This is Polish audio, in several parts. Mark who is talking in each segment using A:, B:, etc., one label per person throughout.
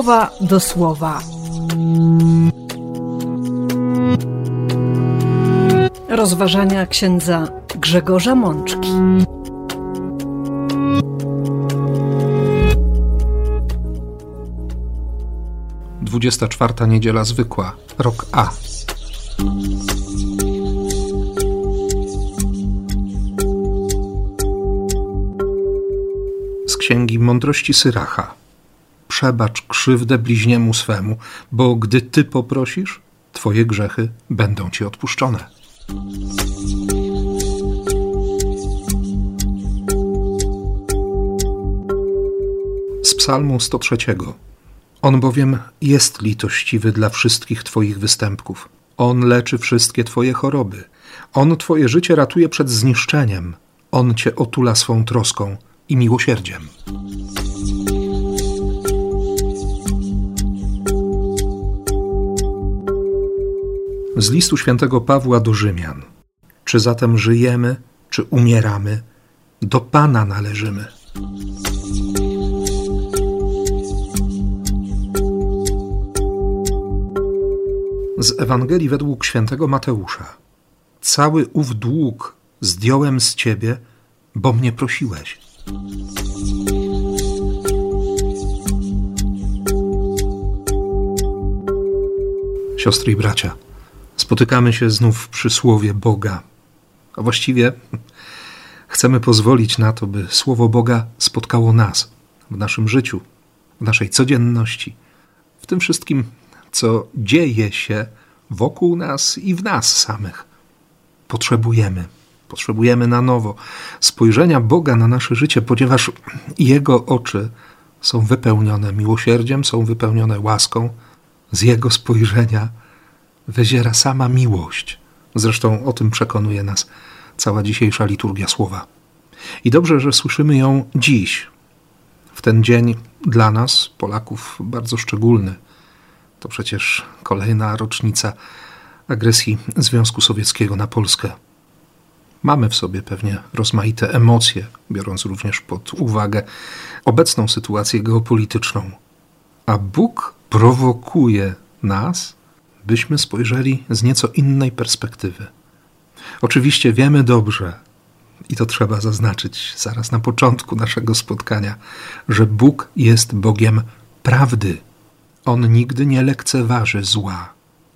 A: słowa do słowa. Rozważania księdza Grzegorza Mączki.
B: Dwudziesta czwarta niedziela zwykła, rok A. Z księgi mądrości Syracha. Przebacz krzywdę bliźniemu swemu, bo gdy ty poprosisz, twoje grzechy będą ci odpuszczone. Z Psalmu 103. On bowiem jest litościwy dla wszystkich Twoich występków. On leczy wszystkie Twoje choroby. On Twoje życie ratuje przed zniszczeniem. On Cię otula swą troską i miłosierdziem. Z listu świętego Pawła do Rzymian. Czy zatem żyjemy, czy umieramy, do Pana należymy. Z Ewangelii według świętego Mateusza. Cały ów dług zdjąłem z ciebie, bo mnie prosiłeś. Siostry i bracia, spotykamy się znów przy słowie Boga. A właściwie chcemy pozwolić na to, by słowo Boga spotkało nas w naszym życiu, w naszej codzienności, w tym wszystkim, co dzieje się wokół nas i w nas samych. Potrzebujemy, potrzebujemy na nowo spojrzenia Boga na nasze życie, ponieważ Jego oczy są wypełnione miłosierdziem, są wypełnione łaską. Z Jego spojrzenia wyziera sama miłość. Zresztą o tym przekonuje nas cała dzisiejsza liturgia słowa. I dobrze, że słyszymy ją dziś, w ten dzień dla nas, Polaków, bardzo szczególny. To przecież kolejna rocznica agresji Związku Sowieckiego na Polskę. Mamy w sobie pewnie rozmaite emocje, biorąc również pod uwagę obecną sytuację geopolityczną. A Bóg prowokuje nas, byśmy spojrzeli z nieco innej perspektywy. Oczywiście wiemy dobrze, i to trzeba zaznaczyć zaraz na początku naszego spotkania, że Bóg jest Bogiem prawdy. On nigdy nie lekceważy zła.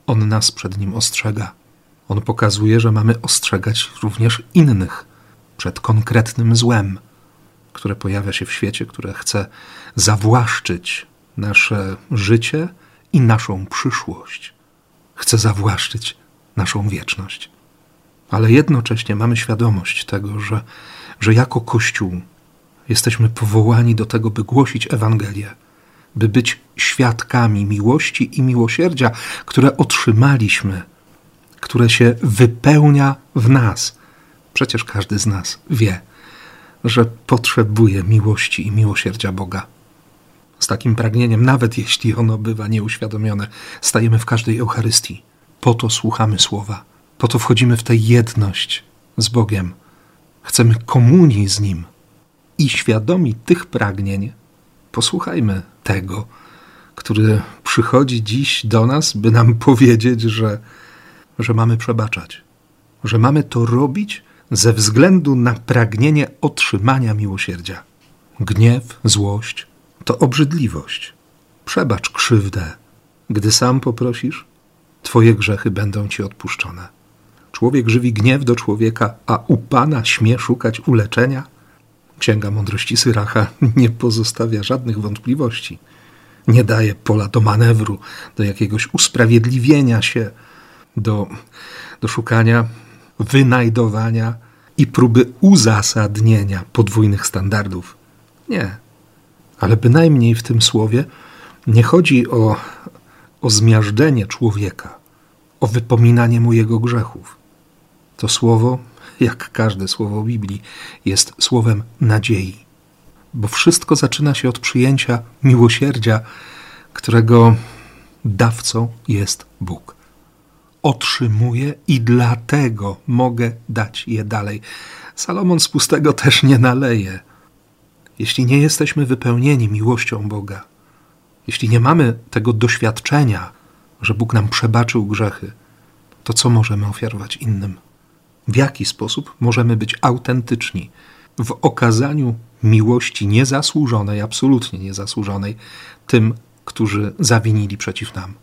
B: On nas przed nim ostrzega. On pokazuje, że mamy ostrzegać również innych przed konkretnym złem, które pojawia się w świecie, które chce zawłaszczyć nasze życie i naszą przyszłość. Chce zawłaszczyć naszą wieczność. Ale jednocześnie mamy świadomość tego, że, że jako Kościół jesteśmy powołani do tego, by głosić Ewangelię, by być świadkami miłości i miłosierdzia, które otrzymaliśmy, które się wypełnia w nas. Przecież każdy z nas wie, że potrzebuje miłości i miłosierdzia Boga. Z takim pragnieniem, nawet jeśli ono bywa nieuświadomione, stajemy w każdej Eucharystii. Po to słuchamy słowa, po to wchodzimy w tę jedność z Bogiem. Chcemy komunii z Nim. I świadomi tych pragnień, posłuchajmy tego, który przychodzi dziś do nas, by nam powiedzieć, że, że mamy przebaczać, że mamy to robić ze względu na pragnienie otrzymania miłosierdzia. Gniew, złość to obrzydliwość. Przebacz krzywdę. Gdy sam poprosisz, Twoje grzechy będą Ci odpuszczone. Człowiek żywi gniew do człowieka, a u Pana śmie szukać uleczenia? Księga Mądrości Syracha nie pozostawia żadnych wątpliwości. Nie daje pola do manewru, do jakiegoś usprawiedliwienia się, do, do szukania wynajdowania i próby uzasadnienia podwójnych standardów. Nie. Ale bynajmniej w tym słowie nie chodzi o, o zmiażdżenie człowieka, o wypominanie mu jego grzechów. To słowo, jak każde słowo Biblii, jest słowem nadziei, bo wszystko zaczyna się od przyjęcia miłosierdzia, którego dawcą jest Bóg. Otrzymuję i dlatego mogę dać je dalej. Salomon z pustego też nie naleje. Jeśli nie jesteśmy wypełnieni miłością Boga, jeśli nie mamy tego doświadczenia, że Bóg nam przebaczył grzechy, to co możemy ofiarować innym? W jaki sposób możemy być autentyczni w okazaniu miłości niezasłużonej, absolutnie niezasłużonej, tym, którzy zawinili przeciw nam?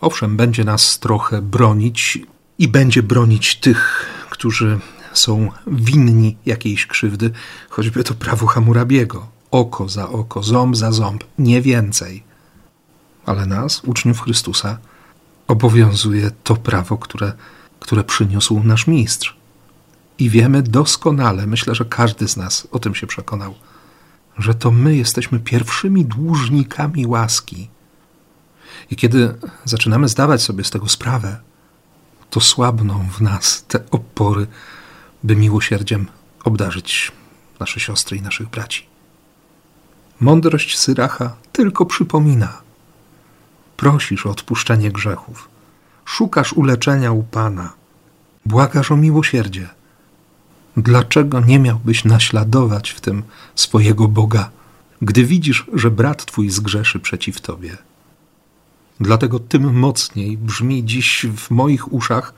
B: Owszem, będzie nas trochę bronić i będzie bronić tych, którzy są winni jakiejś krzywdy, choćby to prawo Hamurabiego. Oko za oko, ząb za ząb, nie więcej. Ale nas, uczniów Chrystusa, obowiązuje to prawo, które, które przyniósł nasz mistrz. I wiemy doskonale, myślę, że każdy z nas o tym się przekonał, że to my jesteśmy pierwszymi dłużnikami łaski. I kiedy zaczynamy zdawać sobie z tego sprawę, to słabną w nas te opory, by miłosierdziem obdarzyć nasze siostry i naszych braci. Mądrość Syracha tylko przypomina. Prosisz o odpuszczenie grzechów, szukasz uleczenia u Pana, błagasz o miłosierdzie. Dlaczego nie miałbyś naśladować w tym swojego Boga, gdy widzisz, że brat twój zgrzeszy przeciw tobie? Dlatego tym mocniej brzmi dziś w moich uszach,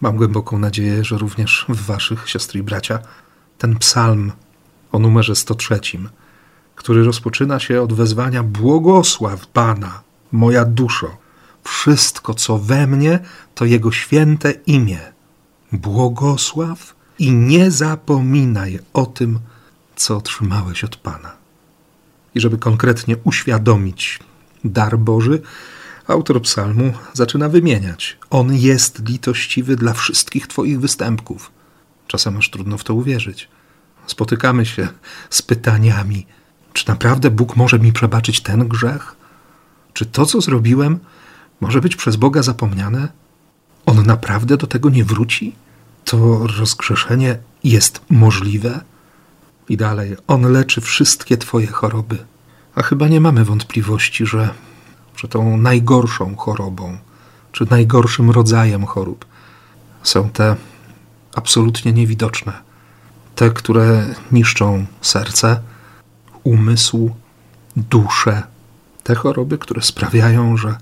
B: mam głęboką nadzieję, że również w waszych, siostry i bracia, ten psalm o numerze 103, który rozpoczyna się od wezwania Błogosław Pana, moja duszo. Wszystko, co we mnie, to Jego święte imię. Błogosław i nie zapominaj o tym, co otrzymałeś od Pana. I żeby konkretnie uświadomić dar Boży, autor psalmu zaczyna wymieniać. On jest litościwy dla wszystkich Twoich występków. Czasem aż trudno w to uwierzyć. Spotykamy się z pytaniami: czy naprawdę Bóg może mi przebaczyć ten grzech? Czy to, co zrobiłem, może być przez Boga zapomniane? On naprawdę do tego nie wróci? To rozgrzeszenie jest możliwe? I dalej, On leczy wszystkie Twoje choroby. A chyba nie mamy wątpliwości, że że tą najgorszą chorobą, czy najgorszym rodzajem chorób. Są te absolutnie niewidoczne, te, które niszczą serce, umysł, duszę, te choroby, które sprawiają, że,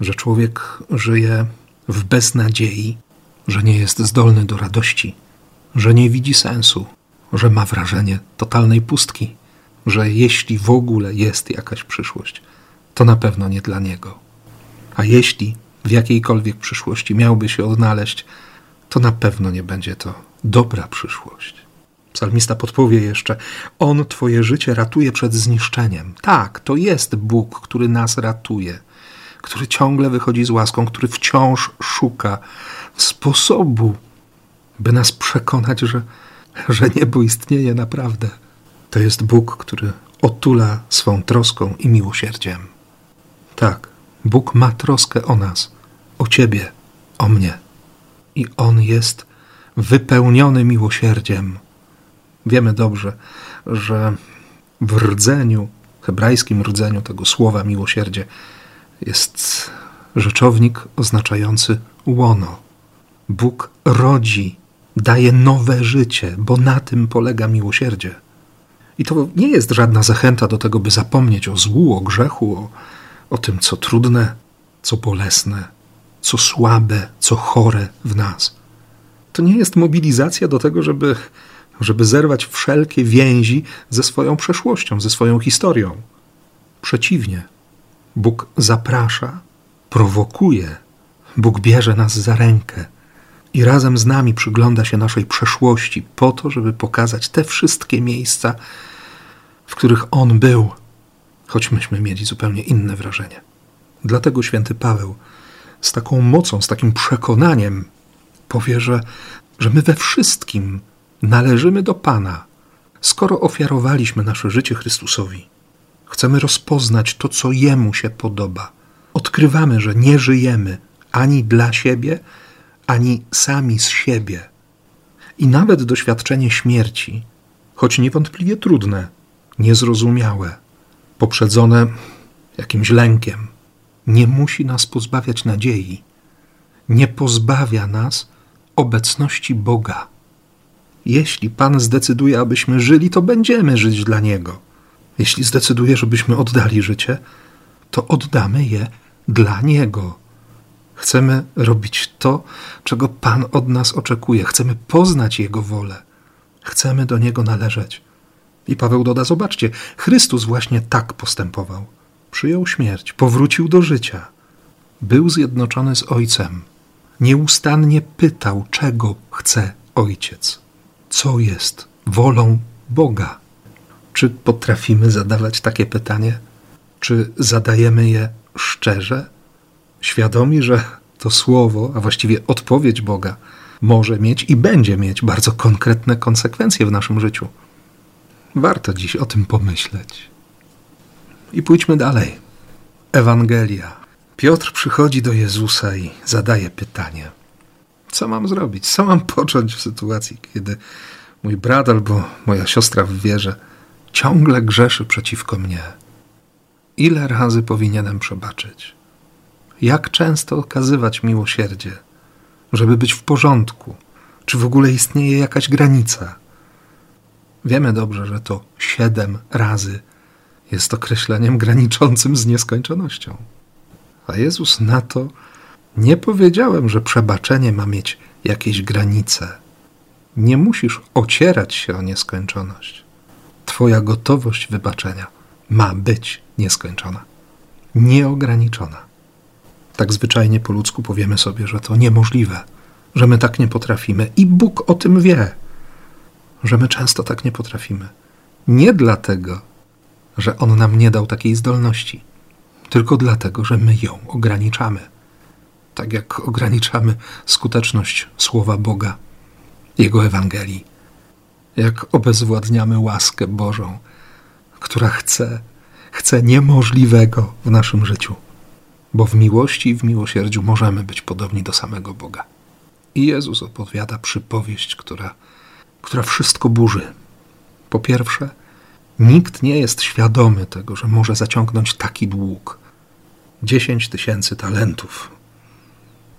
B: że człowiek żyje w beznadziei, że nie jest zdolny do radości, że nie widzi sensu, że ma wrażenie totalnej pustki, że jeśli w ogóle jest jakaś przyszłość, to na pewno nie dla niego. A jeśli w jakiejkolwiek przyszłości miałby się odnaleźć, to na pewno nie będzie to dobra przyszłość. Psalmista podpowie jeszcze: On Twoje życie ratuje przed zniszczeniem. Tak, to jest Bóg, który nas ratuje, który ciągle wychodzi z łaską, który wciąż szuka sposobu, by nas przekonać, że, że niebo istnieje naprawdę. To jest Bóg, który otula swą troską i miłosierdziem. Tak, Bóg ma troskę o nas, o Ciebie, o mnie. I On jest wypełniony miłosierdziem. Wiemy dobrze, że w rdzeniu, hebrajskim rdzeniu tego słowa miłosierdzie jest rzeczownik oznaczający łono. Bóg rodzi, daje nowe życie, bo na tym polega miłosierdzie. I to nie jest żadna zachęta do tego, by zapomnieć o złu, o grzechu, o, o tym, co trudne, co bolesne, co słabe, co chore w nas. To nie jest mobilizacja do tego, żeby, żeby zerwać wszelkie więzi ze swoją przeszłością, ze swoją historią. Przeciwnie, Bóg zaprasza, prowokuje, Bóg bierze nas za rękę i razem z nami przygląda się naszej przeszłości po to, żeby pokazać te wszystkie miejsca, w których On był choć myśmy mieli zupełnie inne wrażenie. Dlatego święty Paweł z taką mocą, z takim przekonaniem powie, że, że my we wszystkim należymy do Pana, skoro ofiarowaliśmy nasze życie Chrystusowi. Chcemy rozpoznać to, co Jemu się podoba. Odkrywamy, że nie żyjemy ani dla siebie, ani sami z siebie. I nawet doświadczenie śmierci, choć niewątpliwie trudne, niezrozumiałe, poprzedzone jakimś lękiem, nie musi nas pozbawiać nadziei, nie pozbawia nas obecności Boga. Jeśli Pan zdecyduje, abyśmy żyli, to będziemy żyć dla Niego. Jeśli zdecyduje, żebyśmy oddali życie, to oddamy je dla Niego. Chcemy robić to, czego Pan od nas oczekuje. Chcemy poznać Jego wolę. Chcemy do Niego należeć. I Paweł doda: Zobaczcie, Chrystus właśnie tak postępował. Przyjął śmierć, powrócił do życia, był zjednoczony z Ojcem. Nieustannie pytał, czego chce Ojciec, co jest wolą Boga. Czy potrafimy zadawać takie pytanie? Czy zadajemy je szczerze, świadomi, że to słowo, a właściwie odpowiedź Boga, może mieć i będzie mieć bardzo konkretne konsekwencje w naszym życiu? Warto dziś o tym pomyśleć. I pójdźmy dalej. Ewangelia. Piotr przychodzi do Jezusa i zadaje pytanie: Co mam zrobić? Co mam począć w sytuacji, kiedy mój brat albo moja siostra w wierze ciągle grzeszy przeciwko mnie? Ile razy powinienem przebaczyć? Jak często okazywać miłosierdzie, żeby być w porządku? Czy w ogóle istnieje jakaś granica? Wiemy dobrze, że to siedem razy jest określeniem graniczącym z nieskończonością. A Jezus na to nie powiedziałem, że przebaczenie ma mieć jakieś granice. Nie musisz ocierać się o nieskończoność. Twoja gotowość wybaczenia ma być nieskończona, nieograniczona. Tak zwyczajnie po ludzku powiemy sobie, że to niemożliwe, że my tak nie potrafimy, i Bóg o tym wie że my często tak nie potrafimy. Nie dlatego, że On nam nie dał takiej zdolności, tylko dlatego, że my ją ograniczamy. Tak jak ograniczamy skuteczność Słowa Boga, Jego Ewangelii, jak obezwładniamy łaskę Bożą, która chce, chce niemożliwego w naszym życiu, bo w miłości i w miłosierdziu możemy być podobni do samego Boga. I Jezus opowiada przypowieść, która która wszystko burzy. Po pierwsze, nikt nie jest świadomy tego, że może zaciągnąć taki dług. 10 tysięcy talentów.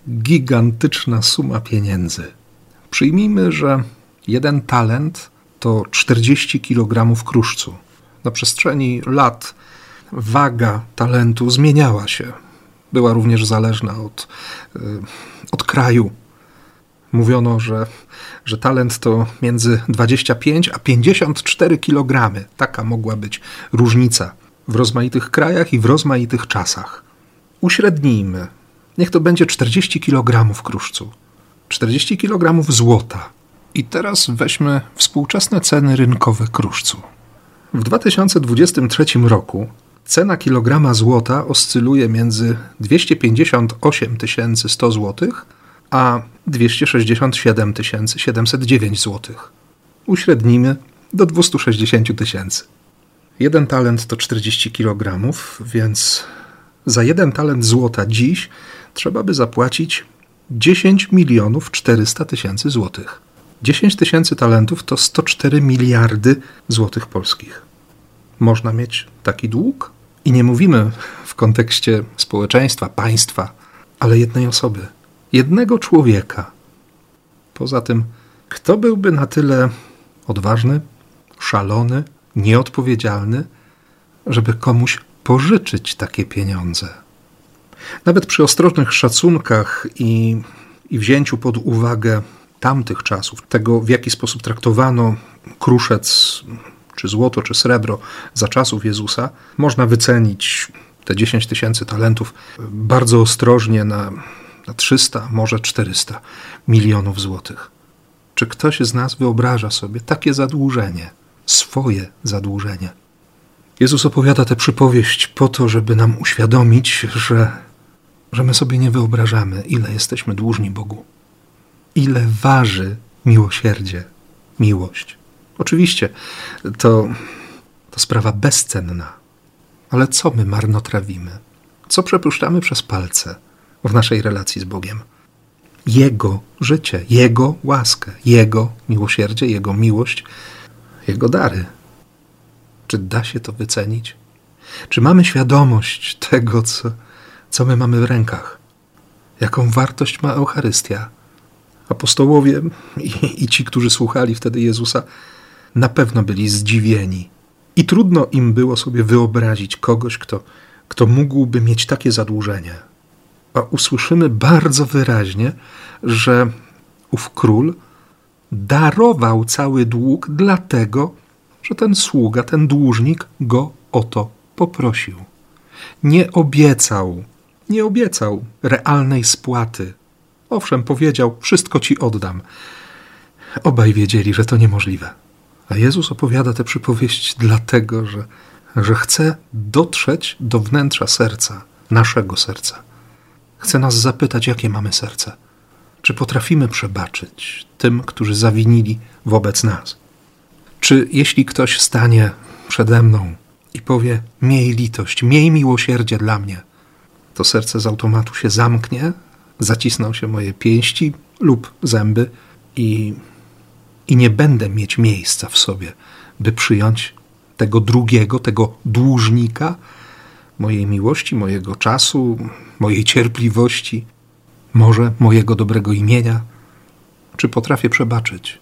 B: Gigantyczna suma pieniędzy. Przyjmijmy, że jeden talent to 40 kg kruszcu. Na przestrzeni lat waga talentu zmieniała się. Była również zależna od, y, od kraju. Mówiono, że że talent to między 25 a 54 kg. Taka mogła być różnica w rozmaitych krajach i w rozmaitych czasach. Uśrednijmy. Niech to będzie 40 kg kruszcu, 40 kg złota. I teraz weźmy współczesne ceny rynkowe kruszcu. W 2023 roku cena kilograma złota oscyluje między 258 100 zł a 267 709 zł. Uśrednimy do 260 tysięcy. Jeden talent to 40 kg, więc za jeden talent złota dziś trzeba by zapłacić 10 milionów 400 tysięcy złotych. 10 tysięcy talentów to 104 miliardy złotych polskich. Można mieć taki dług? I nie mówimy w kontekście społeczeństwa, państwa, ale jednej osoby jednego człowieka. Poza tym, kto byłby na tyle odważny, szalony, nieodpowiedzialny, żeby komuś pożyczyć takie pieniądze? Nawet przy ostrożnych szacunkach i, i wzięciu pod uwagę tamtych czasów, tego w jaki sposób traktowano kruszec, czy złoto, czy srebro za czasów Jezusa, można wycenić te 10 tysięcy talentów bardzo ostrożnie na na 300, może 400 milionów złotych. Czy ktoś z nas wyobraża sobie takie zadłużenie, swoje zadłużenie? Jezus opowiada tę przypowieść po to, żeby nam uświadomić, że, że my sobie nie wyobrażamy, ile jesteśmy dłużni Bogu, ile waży miłosierdzie, miłość. Oczywiście to, to sprawa bezcenna, ale co my marnotrawimy? Co przepuszczamy przez palce? W naszej relacji z Bogiem. Jego życie, Jego łaskę, Jego miłosierdzie, Jego miłość, Jego dary. Czy da się to wycenić? Czy mamy świadomość tego, co, co my mamy w rękach? Jaką wartość ma Eucharystia? Apostołowie i, i ci, którzy słuchali wtedy Jezusa, na pewno byli zdziwieni. I trudno im było sobie wyobrazić kogoś, kto kto mógłby mieć takie zadłużenie. A usłyszymy bardzo wyraźnie, że ów król darował cały dług, dlatego, że ten sługa, ten dłużnik go o to poprosił. Nie obiecał, nie obiecał realnej spłaty. Owszem, powiedział: Wszystko ci oddam. Obaj wiedzieli, że to niemożliwe. A Jezus opowiada tę przypowieść dlatego, że, że chce dotrzeć do wnętrza serca, naszego serca. Chce nas zapytać, jakie mamy serce. Czy potrafimy przebaczyć tym, którzy zawinili wobec nas? Czy jeśli ktoś stanie przede mną i powie: Miej litość, miej miłosierdzie dla mnie, to serce z automatu się zamknie, zacisną się moje pięści lub zęby i, i nie będę mieć miejsca w sobie, by przyjąć tego drugiego, tego dłużnika, mojej miłości, mojego czasu, mojej cierpliwości, może mojego dobrego imienia? Czy potrafię przebaczyć?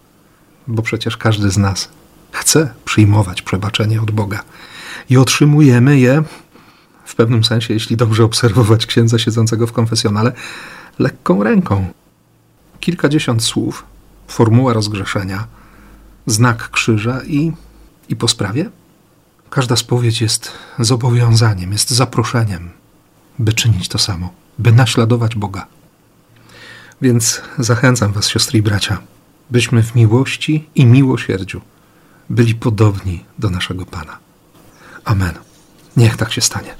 B: Bo przecież każdy z nas chce przyjmować przebaczenie od Boga i otrzymujemy je w pewnym sensie, jeśli dobrze obserwować księdza siedzącego w konfesjonale, lekką ręką. Kilkadziesiąt słów, formuła rozgrzeszenia, znak krzyża i, i po sprawie? Każda spowiedź jest zobowiązaniem, jest zaproszeniem, by czynić to samo, by naśladować Boga. Więc zachęcam Was, siostry i bracia, byśmy w miłości i miłosierdziu byli podobni do naszego Pana. Amen. Niech tak się stanie.